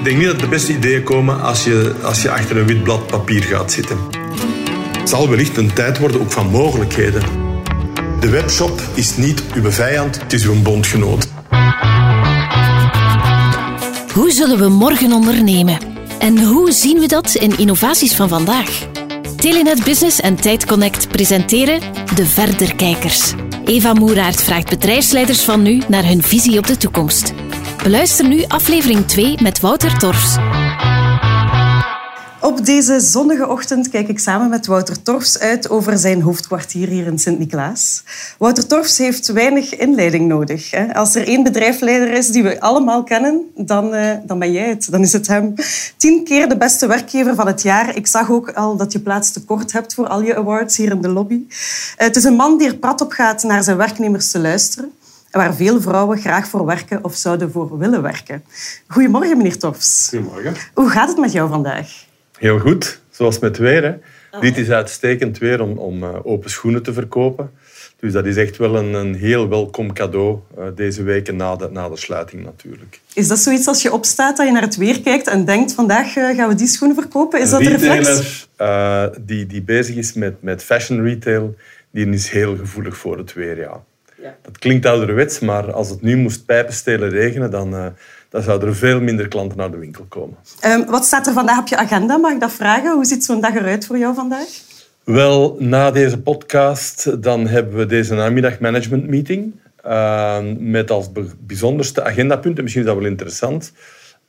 Ik denk niet dat de beste ideeën komen als je, als je achter een wit blad papier gaat zitten. Het zal wellicht een tijd worden ook van mogelijkheden. De webshop is niet uw vijand, het is uw bondgenoot. Hoe zullen we morgen ondernemen? En hoe zien we dat in innovaties van vandaag? Telenet Business en TijdConnect presenteren De Verderkijkers. Eva Moeraert vraagt bedrijfsleiders van nu naar hun visie op de toekomst. Beluister nu aflevering 2 met Wouter Torfs. Op deze zonnige ochtend kijk ik samen met Wouter Torfs uit over zijn hoofdkwartier hier in Sint-Niklaas. Wouter Torfs heeft weinig inleiding nodig. Als er één bedrijfsleider is die we allemaal kennen, dan, uh, dan ben jij het. Dan is het hem. Tien keer de beste werkgever van het jaar. Ik zag ook al dat je plaats tekort hebt voor al je awards hier in de lobby. Eh, het is een man die er prat op gaat naar zijn werknemers te luisteren waar veel vrouwen graag voor werken of zouden voor willen werken. Goedemorgen, meneer Torfs. Goedemorgen. Hoe gaat het met jou vandaag? Heel goed, zoals met weer. Hè. Ah. Dit is uitstekend weer om, om uh, open schoenen te verkopen. Dus dat is echt wel een, een heel welkom cadeau uh, deze weken na de, na de sluiting natuurlijk. Is dat zoiets als je opstaat, dat je naar het weer kijkt en denkt vandaag uh, gaan we die schoenen verkopen? Is dat een reflex? die, die bezig is met, met fashion retail, die is heel gevoelig voor het weer, ja. Ja. Dat klinkt ouderwets, maar als het nu moest pijpenstelen regenen, dan dan zouden er veel minder klanten naar de winkel komen. Um, wat staat er vandaag op je agenda? Mag ik dat vragen? Hoe ziet zo'n dag eruit voor jou vandaag? Wel, na deze podcast dan hebben we deze namiddag management meeting. Uh, met als bijzonderste agendapunt, en misschien is dat wel interessant,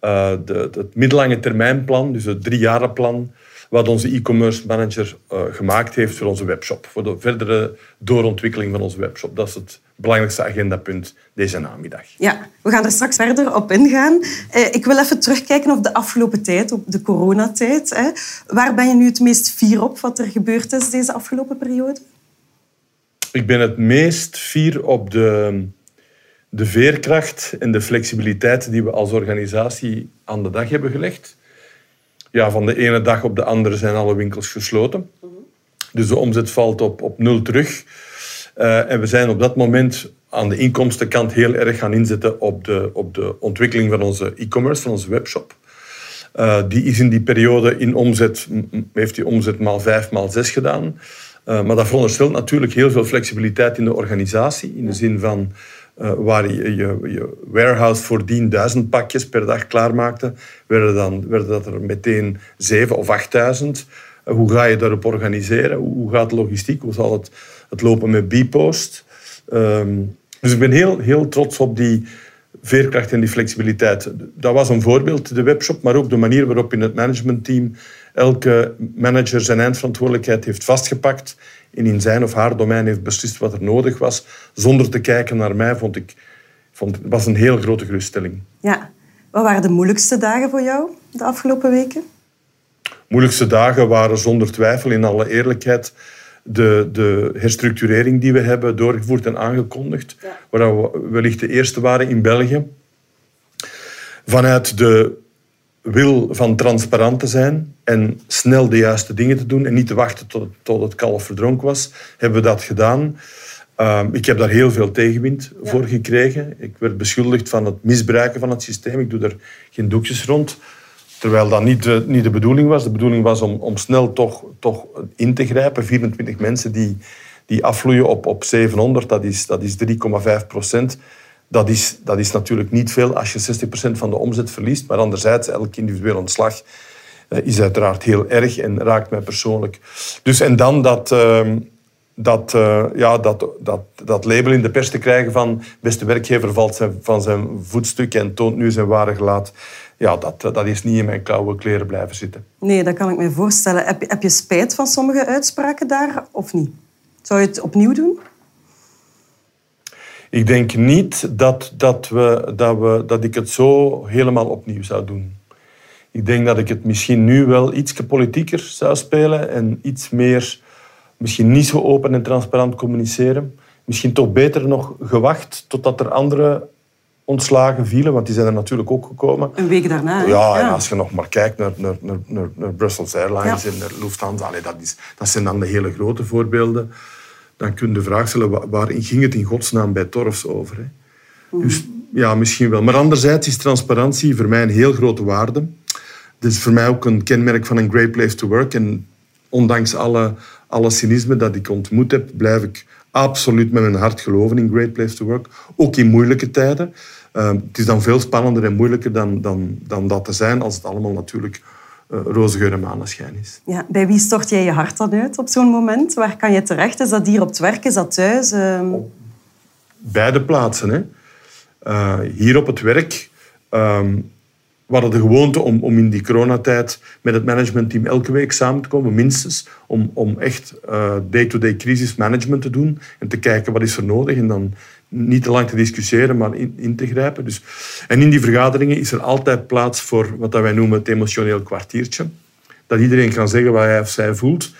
uh, de, het middellange termijnplan, dus het driejarenplan wat onze e-commerce manager uh, gemaakt heeft voor onze webshop. Voor de verdere doorontwikkeling van onze webshop. Dat is het belangrijkste agendapunt deze namiddag. Ja, we gaan er straks verder op ingaan. Uh, ik wil even terugkijken op de afgelopen tijd, op de coronatijd. Hè. Waar ben je nu het meest fier op wat er gebeurd is deze afgelopen periode? Ik ben het meest fier op de, de veerkracht en de flexibiliteit die we als organisatie aan de dag hebben gelegd ja, van de ene dag op de andere zijn alle winkels gesloten. Dus de omzet valt op, op nul terug. Uh, en we zijn op dat moment aan de inkomstenkant heel erg gaan inzetten op de, op de ontwikkeling van onze e-commerce, van onze webshop. Uh, die is in die periode in omzet, heeft die omzet maal vijf, maal zes gedaan. Uh, maar dat veronderstelt natuurlijk heel veel flexibiliteit in de organisatie. In de zin van uh, waar je, je, warehouse voordien duizend pakjes per dag klaarmaakte, werden, dan, werden dat er meteen zeven of achtduizend. Uh, hoe ga je daarop organiseren? Hoe, gaat de logistiek? Hoe zal het, het lopen met Bpost? Um, dus ik ben heel, heel trots op die veerkracht en die flexibiliteit. Dat was een voorbeeld, de webshop, maar ook de manier waarop in het managementteam elke manager zijn eindverantwoordelijkheid heeft vastgepakt en in zijn of haar domein heeft beslist wat er nodig was, zonder te kijken naar mij, vond ik, vond, was een heel grote geruststelling. Ja. Wat waren de moeilijkste dagen voor jou de afgelopen weken? moeilijkste dagen waren zonder twijfel, in alle eerlijkheid, de, de herstructurering die we hebben doorgevoerd en aangekondigd, ja. waar we wellicht de eerste waren in België. Vanuit de wil van transparant te zijn en snel de juiste dingen te doen en niet te wachten tot, tot het kalf verdronken was, hebben we dat gedaan. Uh, ik heb daar heel veel tegenwind ja. voor gekregen. Ik werd beschuldigd van het misbruiken van het systeem. Ik doe er geen doekjes rond. Terwijl dat niet de, niet de bedoeling was. De bedoeling was om, om snel toch, toch in te grijpen. 24 mensen die, die afvloeien op, op 700, dat is, dat is 3,5 procent. Dat is, dat is natuurlijk niet veel als je 60% van de omzet verliest. Maar anderzijds, elk individueel ontslag uh, is uiteraard heel erg en raakt mij persoonlijk. Dus en dan dat, uh, dat, uh, ja, dat, dat, dat label in de pers te krijgen van beste werkgever valt van zijn voetstuk en toont nu zijn ware gelaat. Ja, dat, dat is niet in mijn koude kleren blijven zitten. Nee, dat kan ik me voorstellen. Heb heb je spijt van sommige uitspraken daar of niet? Zou je het opnieuw doen? Ik denk niet dat, dat, we, dat, we, dat ik het zo helemaal opnieuw zou doen. Ik denk dat ik het misschien nu wel iets politieker zou spelen en iets meer, misschien niet zo open en transparant communiceren. Misschien toch beter nog gewacht totdat er andere ontslagen vielen, want die zijn er natuurlijk ook gekomen. Een week daarna. Ja, en als je nog maar kijkt naar, naar, naar, naar Brussels Airlines en naar Lufthansa, allee, dat, is, dat zijn dan de hele grote voorbeelden dan kun je de vraag stellen, waarin ging het in godsnaam bij Torfs over? Hè? Dus ja, misschien wel. Maar anderzijds is transparantie voor mij een heel grote waarde. Het is voor mij ook een kenmerk van een great place to work. En ondanks alle, alle cynisme dat ik ontmoet heb, blijf ik absoluut met mijn hart geloven in great place to work. Ook in moeilijke tijden. Uh, het is dan veel spannender en moeilijker dan, dan, dan dat te zijn als het allemaal natuurlijk roze geur en maneschijn is. Ja, bij wie stort jij je hart dan uit op zo'n moment? Waar kan je terecht? Is dat hier op het werk? Is dat thuis? Uh... Beide plaatsen. Hè. Uh, hier op het werk um, we hadden de gewoonte om, om in die coronatijd met het managementteam elke week samen te komen, minstens, om, om echt uh, day-to-day crisismanagement te doen en te kijken wat is er nodig en dan niet te lang te discussiëren, maar in, in te grijpen. Dus, en in die vergaderingen is er altijd plaats voor wat wij noemen het emotioneel kwartiertje. Dat iedereen kan zeggen wat hij of zij voelt.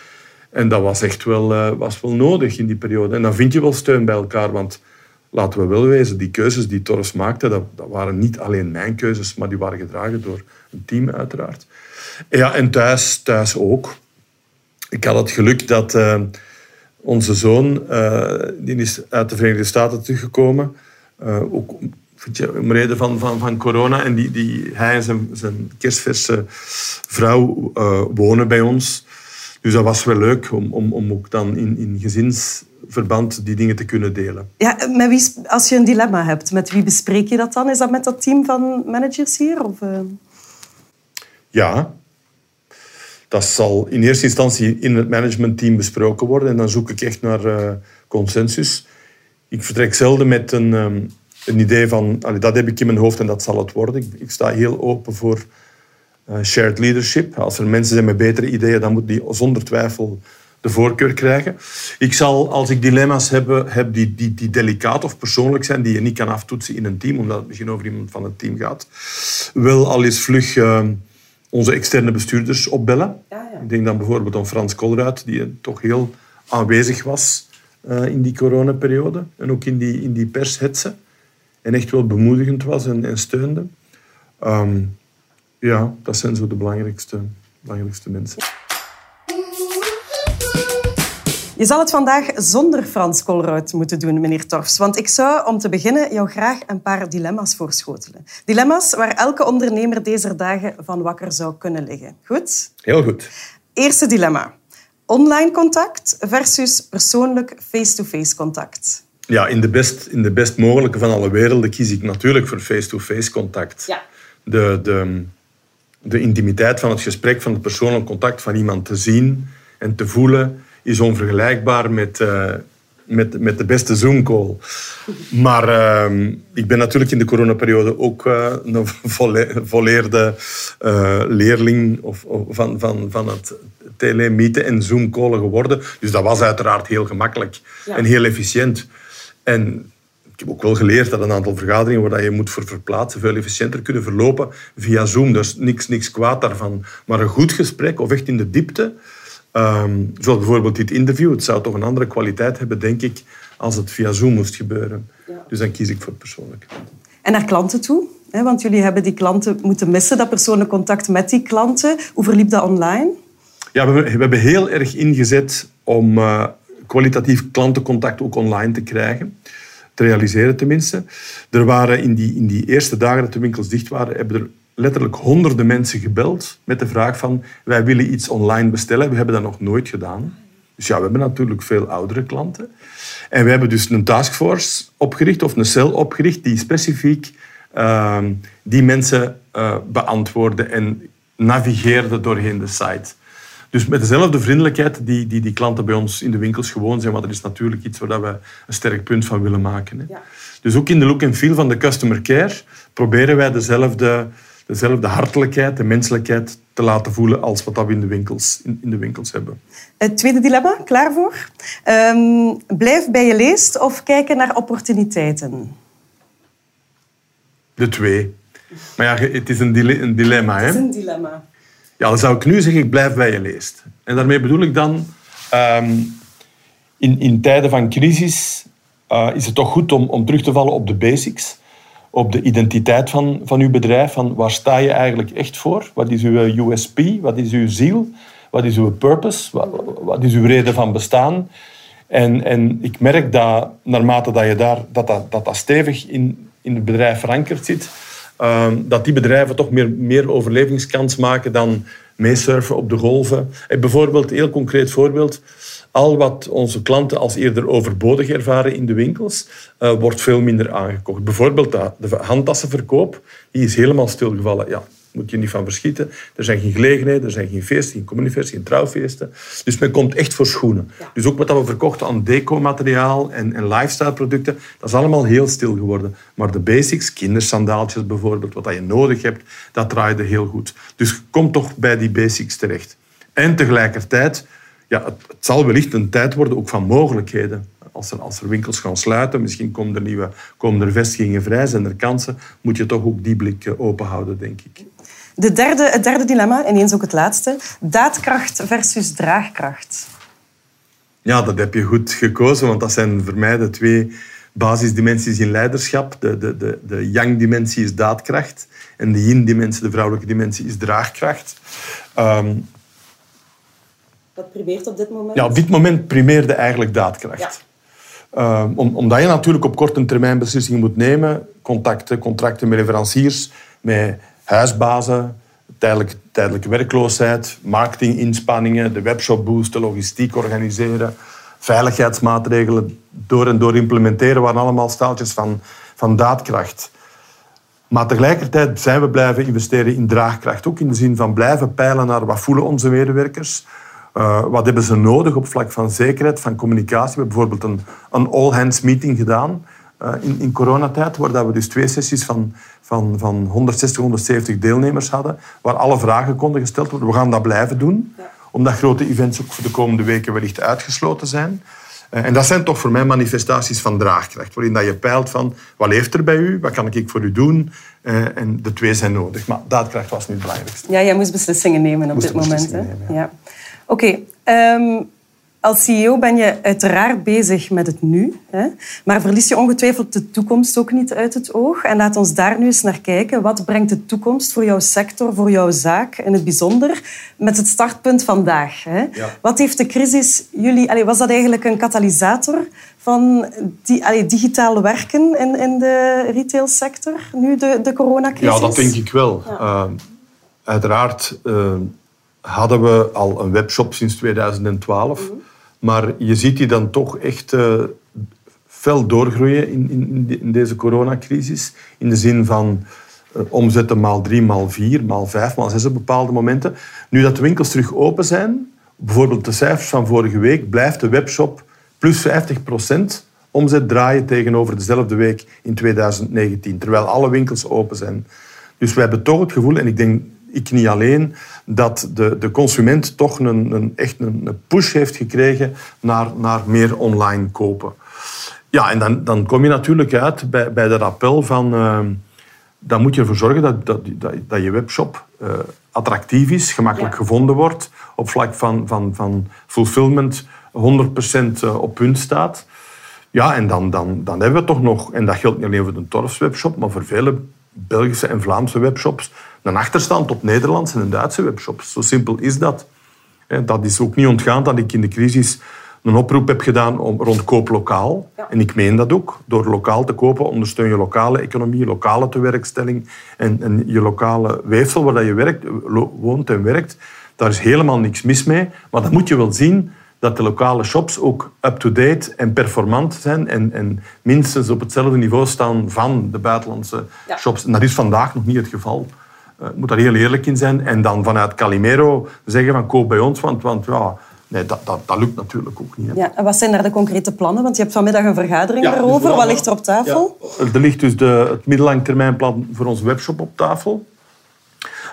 En dat was echt wel, uh, was wel nodig in die periode. En dan vind je wel steun bij elkaar, want laten we wel wezen, die keuzes die Torres maakte, dat, dat, waren niet alleen mijn keuzes, maar die waren gedragen door een team uiteraard. Ja, en thuis, thuis ook. Ik had het geluk dat uh, onze zoon, uh, die is uit de Verenigde Staten teruggekomen, uh, ook om reden van, van, van corona. En die, die, hij en zijn, zijn kerstverse vrouw wonen bij ons. Dus dat was wel leuk om, om, om ook dan in, in gezins verband die dingen te kunnen delen. Ja, met wie, als je een dilemma hebt, met wie bespreek je dat dan? Is dat met dat team van managers hier? Of. Ja, dat zal in eerste instantie in het managementteam besproken worden. En dan zoek ik echt naar uh, consensus. Ik vertrek zelden met een, um, een idee van, dat heb ik in mijn hoofd en dat zal het worden. Ik, ik sta heel open voor uh, shared leadership. Als er mensen zijn met betere ideeën, dan moet die zonder twijfel de voorkeur krijgen. Ik zal, als ik dilemma's heb, heb die, die, die delicaat of persoonlijk zijn, die je niet kan aftoetsen in een team, omdat het misschien over iemand van het team gaat, wel al eens vlug uh, onze externe bestuurders opbellen. Ja, ja. Ik denk dan bijvoorbeeld aan Frans Kolruit, die toch heel aanwezig was uh, in die coronaperiode en ook in die, in die pershetsen. En echt wel bemoedigend was en, en steunde. Um, ja, dat zijn zo de belangrijkste, belangrijkste mensen. Je zal het vandaag zonder Frans Kolruit moeten doen, meneer Torfs. Want ik zou, om te beginnen, jou graag een paar dilemma's voorschotelen. Dilemma's waar elke ondernemer deze dagen van wakker zou kunnen liggen. Goed? Heel goed. Eerste dilemma. Online contact versus persoonlijk face-to-face contact. Ja, in de, best, in de best mogelijke van alle werelden kies ik natuurlijk voor face-to-face contact. Ja. De, de, de intimiteit van het gesprek, van het persoonlijk contact van iemand te zien en te voelen is onvergelijkbaar met, uh, met, met de beste Zoom-call. Maar uh, ik ben natuurlijk in de coronaperiode ook uh, een volleerde uh, leerling of, of, van, van, van het telemieten en Zoom-callen geworden. Dus dat was uiteraard heel gemakkelijk ja. en heel efficiënt. En ik heb ook wel geleerd dat een aantal vergaderingen waar je moet voor verplaatsen veel efficiënter kunnen verlopen via Zoom. Dus niks, niks kwaad daarvan. Maar een goed gesprek of echt in de diepte Um, zoals bijvoorbeeld dit interview. Het zou toch een andere kwaliteit hebben, denk ik, als het via Zoom moest gebeuren. Ja. Dus dan kies ik voor persoonlijk. En naar klanten toe? Want jullie hebben die klanten moeten missen, dat persoonlijk contact met die klanten. Hoe verliep dat online? Ja, we, we hebben heel erg ingezet om uh, kwalitatief klantencontact ook online te krijgen. Te realiseren tenminste. Er waren in die, in die eerste dagen dat de winkels dicht waren, hebben er letterlijk honderden mensen gebeld met de vraag van wij willen iets online bestellen. We hebben dat nog nooit gedaan. Dus ja, we hebben natuurlijk veel oudere klanten. En we hebben dus een taskforce opgericht of een cel opgericht die specifiek uh, die mensen uh, beantwoordde en navigeerde doorheen de site. Dus met dezelfde vriendelijkheid die, die die klanten bij ons in de winkels gewoon zijn, want dat is natuurlijk iets waar we een sterk punt van willen maken. Hè. Ja. Dus ook in de look en feel van de customer care proberen wij dezelfde dezelfde hartelijkheid en menselijkheid te laten voelen als wat we in de winkels, in, in de winkels hebben. Het tweede dilemma, klaar voor? Um, blijf bij je leest of kijken naar opportuniteiten? De twee. Maar ja, het is een, dile een dilemma. Hè? Het is een dilemma. Ja, dan zou ik nu zeggen, ik blijf bij je leest. En daarmee bedoel ik dan, um, in, in tijden van crisis uh, is het toch goed om, om terug te vallen op de basics op de identiteit van, van uw bedrijf. Van waar sta je eigenlijk echt voor? Wat is uw USP? Wat is uw ziel? Wat is uw purpose? Wat, wat is uw reden van bestaan? En, en ik merk dat naarmate dat je daar, dat, dat, dat, dat stevig in, in het bedrijf verankerd zit, ehm, dat die bedrijven toch meer, meer overlevingskans maken dan meesurfen op de golven. En bijvoorbeeld, heel concreet voorbeeld, al wat onze klanten als eerder overbodig ervaren in de winkels, uh, wordt veel minder aangekocht. Bijvoorbeeld de handtassenverkoop, die is helemaal stilgevallen. Ja, moet je niet van verschieten. Er zijn geen gelegenheden, er zijn geen feesten, geen communiefeesten, geen trouwfeesten. Dus men komt echt voor schoenen. Dus ook wat we verkochten aan deco-materiaal en, en lifestyle-producten, dat is allemaal heel stil geworden. Maar de basics, kindersandaaltjes bijvoorbeeld, wat je nodig hebt, dat draaide heel goed. Dus kom toch bij die basics terecht. En tegelijkertijd, ja, het, het zal wellicht een tijd worden ook van mogelijkheden. Als er, als er, winkels gaan sluiten, misschien komen er, nieuwe, komen er vestigingen vrij, zijn er kansen, moet je toch ook die blik eh, open houden, denk ik. De derde, het derde dilemma, ineens ook het laatste. Daadkracht versus draagkracht. Ja, dat heb je goed gekozen, want dat zijn voor mij de twee basisdimensies in leiderschap. De, de, de, de yang-dimensie is daadkracht en de yin-dimensie, de vrouwelijke dimensie, is draagkracht. Um, Primeert op dit moment? Ja, op dit moment primeerde eigenlijk daadkracht. Ja. Um, omdat je natuurlijk op korte termijn beslissingen moet nemen. Contacten, contracten met leveranciers, met huisbazen, tijdelijk, tijdelijke werkloosheid, marketinginspanningen, de webshop boosten, logistiek organiseren, veiligheidsmaatregelen door en door implementeren, waren allemaal staaltjes van, van daadkracht. Maar tegelijkertijd zijn we blijven investeren in draagkracht. Ook in de zin van blijven peilen naar wat voelen onze medewerkers. Uh, wat hebben ze nodig op vlak van zekerheid, van communicatie. We hebben bijvoorbeeld een, een all-hands meeting gedaan uh, in, in coronatijd, waar we dus twee sessies van van, van 160, 170 deelnemers hadden, waar alle vragen konden gesteld worden. We gaan dat blijven doen, omdat grote events ook voor de komende weken wellicht uitgesloten zijn. Eh, en dat zijn toch voor mij manifestaties van draagkracht, waarin dat je peilt van wat leeft er bij u, wat kan ik voor u doen, uh, en de twee zijn nodig. Maar daadkracht was niet het belangrijkste. Ja, jij moest beslissingen nemen op dit moment. Hè? ja. Oké, okay. Ehm, als CEO ben je uiteraard bezig met het nu, hè? maar verlies je ongetwijfeld de toekomst ook niet uit het oog. En laat ons daar nu eens naar kijken. Wat brengt de toekomst voor jouw sector, voor jouw zaak in het bijzonder, met het startpunt vandaag? Hè? Wat heeft de crisis jullie... Allez, was dat eigenlijk een katalysator van die, allez, digitaal werken in, in de retailsector, nu de, de coronacrisis? Ja, dat denk ik wel. Uh, uiteraard... Uh, hadden we al een webshop sinds 2012. Mm maar je ziet die dan toch echt uh, fel doorgroeien in, in, in, deze coronacrisis. In de zin van uh, omzetten maal drie, maal vier, maal vijf, maal zes op bepaalde momenten. Nu dat de winkels terug open zijn, bijvoorbeeld de cijfers van vorige week, blijft de webshop plus 50 procent omzet draaien tegenover dezelfde week in 2019. Terwijl alle winkels open zijn. Dus we hebben toch het gevoel, en ik denk ik niet alleen, dat de, de consument toch een, een echt een, push heeft gekregen naar, naar meer online kopen. Ja, en dan, dan kom je natuurlijk uit bij, bij dat appel van... Uh, dan moet je ervoor zorgen dat, dat, dat, dat je webshop uh, attractief is, gemakkelijk gevonden wordt, op vlak van, van, van fulfillment 100% eh, op punt staat. Ja, en dan, dan, dan hebben we toch nog, en dat geldt niet alleen voor de Torfs webshop, maar voor vele Belgische en Vlaamse webshops een achterstand op Nederlandse en Duitse webshops. Zo simpel is dat. Dat is ook niet ontgaan dat ik in de crisis een oproep heb gedaan om, rond koop lokaal. En ik meen dat ook. Door lokaal te kopen ondersteun je lokale economie, lokale tewerkstelling en, en je lokale weefsel waar je werkt, woont en werkt. Daar is helemaal niks mis mee. Maar dan moet je wel zien dat de lokale shops ook up-to-date en performant zijn en, en, minstens op hetzelfde niveau staan van de buitenlandse shops. En dat is vandaag nog niet het geval. Uh, ik moet daar heel eerlijk in zijn. En dan vanuit Calimero zeggen van koop bij ons, want, want ja, nee, dat, dat, dat lukt natuurlijk ook niet. Ja, en wat zijn daar de concrete plannen? Want je hebt vanmiddag een vergadering ja, daarover. Dus wat ligt er op tafel? Ja, er ligt dus de, het middellangetermijnplan voor onze webshop op tafel.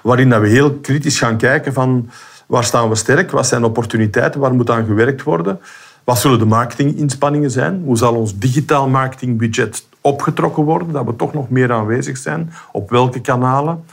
Waarin dat we heel kritisch gaan kijken van Waar staan we sterk? Wat zijn opportuniteiten? Waar moet aan gewerkt worden? Wat zullen de marketinginspanningen zijn? Hoe zal ons digitaal marketingbudget opgetrokken worden? Dat we toch nog meer aanwezig zijn. Op welke kanalen?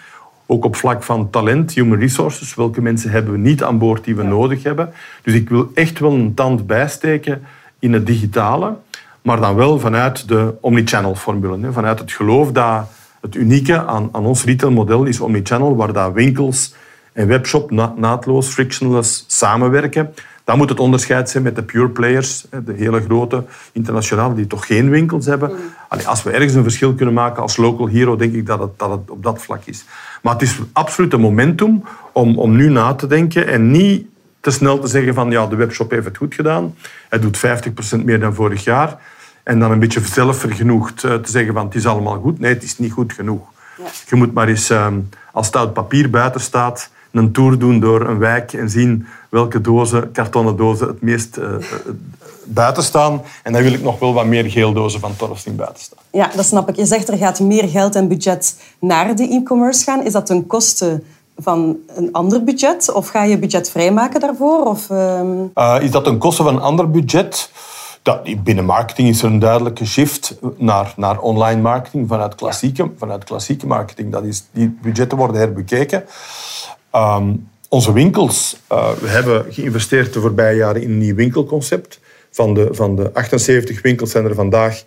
Ook op vlak van talent, human resources. Welke mensen hebben we niet aan boord die we nodig hebben? Dus ik wil echt wel een tand bijsteken in het digitale. Maar dan wel vanuit de omnichannel formule. Vanuit het geloof dat het unieke aan, aan ons retailmodel is omnichannel, waar dat winkels en webshop naadloos, frictionless samenwerken. Dan moet het onderscheid zijn met de pure players, de hele grote internationale, die toch geen winkels hebben. Allee, als we ergens een verschil kunnen maken als local hero, denk ik dat het, dat het op dat vlak is. Maar het is absoluut een momentum om, om nu na te denken en niet te snel te zeggen van ja, de webshop heeft het goed gedaan. Hij doet 50% meer dan vorig jaar. En dan een beetje zelfvergenoegd eh, te zeggen van het is allemaal goed. Nee, het is niet goed genoeg. Ja. Je moet maar eens, ehm, als het papier buiten staat, een tour doen door een wijk en zien welke dozen, kartonnen dozen het meest uh, buiten staan. En dan wil ik nog wel wat meer geeldozen van Torfs in buiten staan. Ja, dat snap ik. Je zegt er gaat meer geld en budget naar de e-commerce gaan. Is dat ten koste van een ander budget? Of ga je budget vrijmaken daarvoor? Of, uh, is dat een koste van een ander budget? Dat, binnen marketing is er een duidelijke shift naar, naar online marketing vanuit klassieke, vanuit klassieke marketing. Dat is, die budgetten worden herbekeken. Um, onze winkels, uh, we hebben geïnvesteerd de voorbije jaren in een nieuw winkelconcept. Van de, van de 78 winkels zijn er vandaag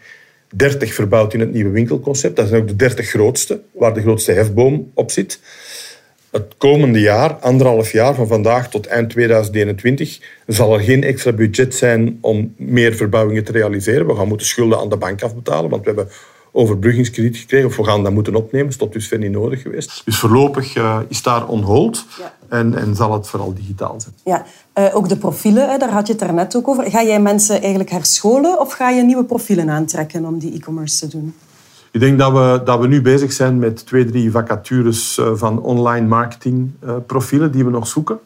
30 verbouwd in het nieuwe winkelconcept. Dat zijn ook de 30 grootste, waar de grootste hefboom op zit het komende jaar, anderhalf jaar, van vandaag tot eind 2021, zal er geen extra budget zijn om meer verbouwingen te realiseren. We gaan moeten schulden aan de bank afbetalen, want we hebben overbruggingskrediet gekregen, of we gaan dat moeten opnemen. Dat is tot dusver niet nodig geweest. Dus voorlopig uh, is daar on hold en, en, zal het vooral digitaal zijn. Ja, uh, ook de profielen, hè, daar had je het daarnet ook over. Ga jij mensen eigenlijk herscholen of ga je nieuwe profielen aantrekken om die e-commerce te doen? Ik denk dat we, dat we nu bezig zijn met twee, drie vacatures eh, van online marketingprofielen die we nog zoeken.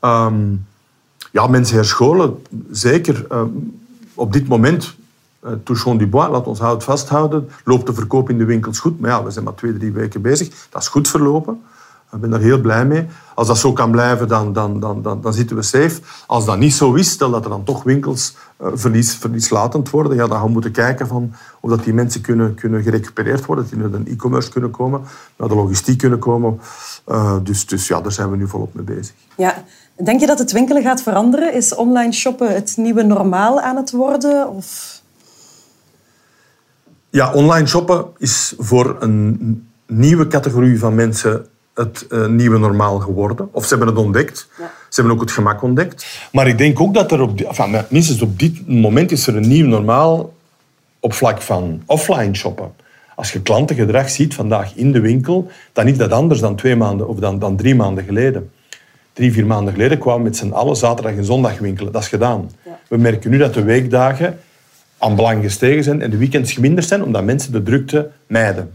Um, ja, mensen herscholen, zeker. Uh, op dit moment, uh, Touchon du Bois, laat ons hout vasthouden, loopt de verkoop in de winkels goed. Maar ja, we zijn maar twee, drie weken bezig. Dat is goed verlopen. Ik ben daar heel blij mee. Als dat zo kan blijven, dan, dan, dan, dan, dan zitten we safe. Als dat niet zo is, stel dat er dan toch winkels uh, verlies, verlieslatend worden, ja, dan gaan we moeten kijken van of dat die mensen kunnen, kunnen gerecupereerd worden, dat die naar de e-commerce kunnen komen, naar de logistiek kunnen komen. Uh, dus, dus ja, daar zijn we nu volop mee bezig. Ja. Denk je dat het winkelen gaat veranderen? Is online shoppen het nieuwe normaal aan het worden? Of... Ja, online shoppen is voor een nieuwe categorie van mensen het uh, nieuwe normaal geworden. Of ze hebben het ontdekt. Ja. Ze hebben ook het gemak ontdekt. Maar ik denk ook dat er op, enfin, minstens op dit moment is er een nieuw normaal op vlak van offline shoppen. Als je klantengedrag ziet vandaag in de winkel, dan is dat anders dan twee maanden of dan, dan drie maanden geleden. Drie, vier maanden geleden kwamen we met z'n allen zaterdag en zondag winkelen. Dat is gedaan. Ja. We merken nu dat de weekdagen aan belang gestegen zijn en de weekends geminderd zijn, omdat mensen de drukte mijden.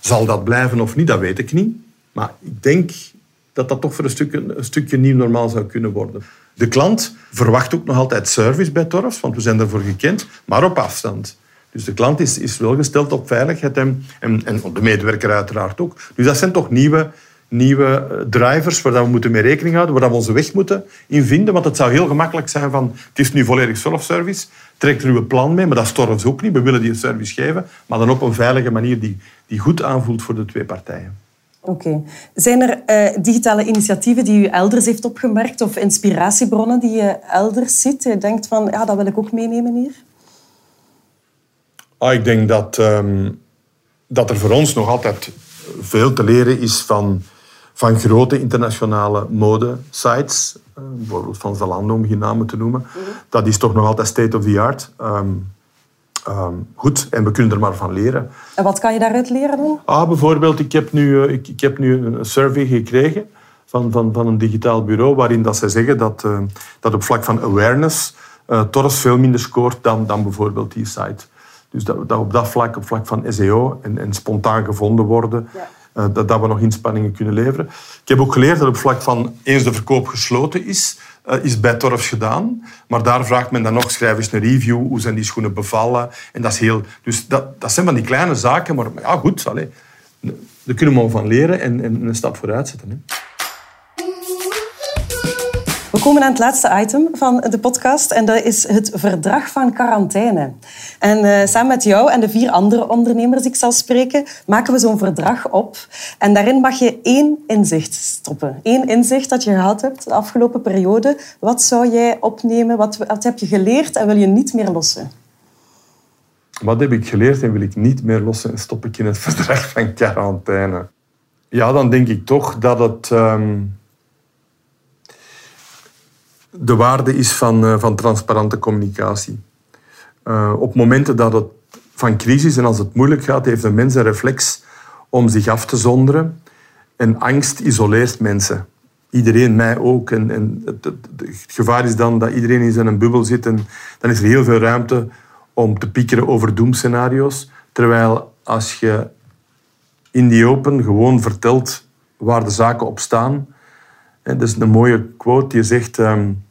Zal dat blijven of niet, dat weet ik niet. Maar ik denk dat dat toch voor een stukje, een stukje nieuw normaal zou kunnen worden. De klant verwacht ook nog altijd service bij Torfs, want we zijn daarvoor gekend, maar op afstand. Dus de klant is, is wel gesteld op veiligheid en, en, en de medewerker uiteraard ook. Dus dat zijn toch nieuwe, nieuwe eh, drivers waar we moeten mee rekening houden, waar we onze weg moeten in vinden. Want het zou heel gemakkelijk zijn van, het is nu volledig self-service, trek er uw plan mee, maar dat is Torfs ook niet. We willen die service geven, maar dan op een veilige manier die, die goed aanvoelt voor de twee partijen. Oké. Zijn er uh, digitale initiatieven die u elders heeft opgemerkt of inspiratiebronnen die je elders ziet? Je denkt van, ja, dat wil ik ook meenemen hier? Ah, ik denk dat, um, dat er voor ons nog altijd veel te leren is van, van grote internationale modesites. Uh, bijvoorbeeld van Zalando, om geen namen te noemen. Mm -hmm. Dat is toch nog altijd state of the art. Um, Um, goed, en we kunnen er maar van leren. En wat kan je daaruit leren dan? Ah, bijvoorbeeld, ik heb nu, eh, ik, ik heb nu een survey gekregen van, van, van een digitaal bureau waarin dat zij zeggen dat, uh, dat op vlak van awareness uh, Torres veel minder scoort dan, dan bijvoorbeeld die site. Dus dat, dat op dat vlak, op vlak van SEO en, en spontaan gevonden worden, ja. Uh, dat, dat we nog inspanningen kunnen leveren. Ik heb ook geleerd dat op vlak van eens de verkoop gesloten is, uh, is bij Torfs gedaan. Maar daar vraagt men dan nog, schrijf eens een review, hoe zijn die schoenen bevallen. En dat is heel... Dus dat, dat zijn van die kleine zaken, maar ja, goed, allez, daar kunnen we van leren en, en een stap vooruit zetten. Hè. We komen aan het laatste item van de podcast en dat is het verdrag van quarantaine. En uh, samen met jou en de vier andere ondernemers die ik zal spreken, maken we zo'n verdrag op. En daarin mag je één inzicht stoppen. Eén inzicht dat je gehad hebt de afgelopen periode. Wat zou jij opnemen? Wat, wat heb je geleerd en wil je niet meer lossen? Wat heb ik geleerd en wil ik niet meer lossen en stop ik in het verdrag van quarantaine? Ja, dan denk ik toch dat het... Um de waarde is van, uh, van transparante communicatie. Uh, op momenten dat het van crisis en als het moeilijk gaat, heeft een mens een reflex om zich af te zonderen. En angst isoleert mensen. Iedereen, mij ook. En, het, gevaar is dan dat iedereen in zijn bubbel zit en dan is er heel veel ruimte om te piekeren over doemscenario's. Terwijl als je in die open gewoon vertelt waar de zaken op staan. Dat is een mooie quote die zegt... Um,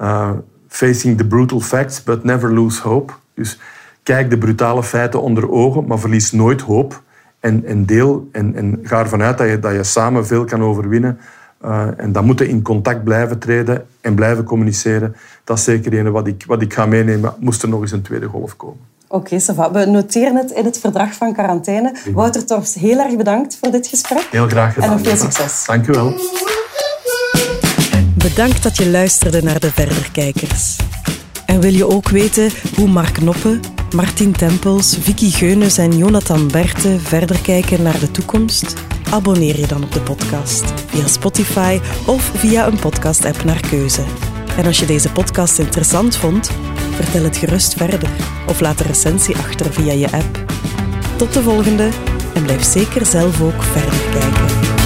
uh, facing the brutal facts, but never lose hope. Dus kijk de brutale feiten onder ogen, maar verlies nooit hoop. En, en deel en, en ga ervan uit dat je, dat je samen veel kan overwinnen. Uh, en dan moeten in contact blijven treden en blijven communiceren. Dat is zeker een wat ik, wat ik ga meenemen, moest er nog eens een tweede golf komen. Oké, okay, we noteren het in het verdrag van quarantaine. Wouter Torfs, heel erg bedankt voor dit gesprek. Heel graag gedaan. En nog veel succes. Dank u wel. Bedankt dat je luisterde naar de Verderkijkers. En wil je ook weten hoe Mark Noppe, Martin Tempels, Vicky Geunes en Jonathan Berte verder kijken naar de toekomst? Abonneer je dan op de podcast via Spotify of via een podcast-app naar keuze. En als je deze podcast interessant vond, vertel het gerust verder of laat een recensie achter via je app. Tot de volgende en blijf zeker zelf ook verder kijken.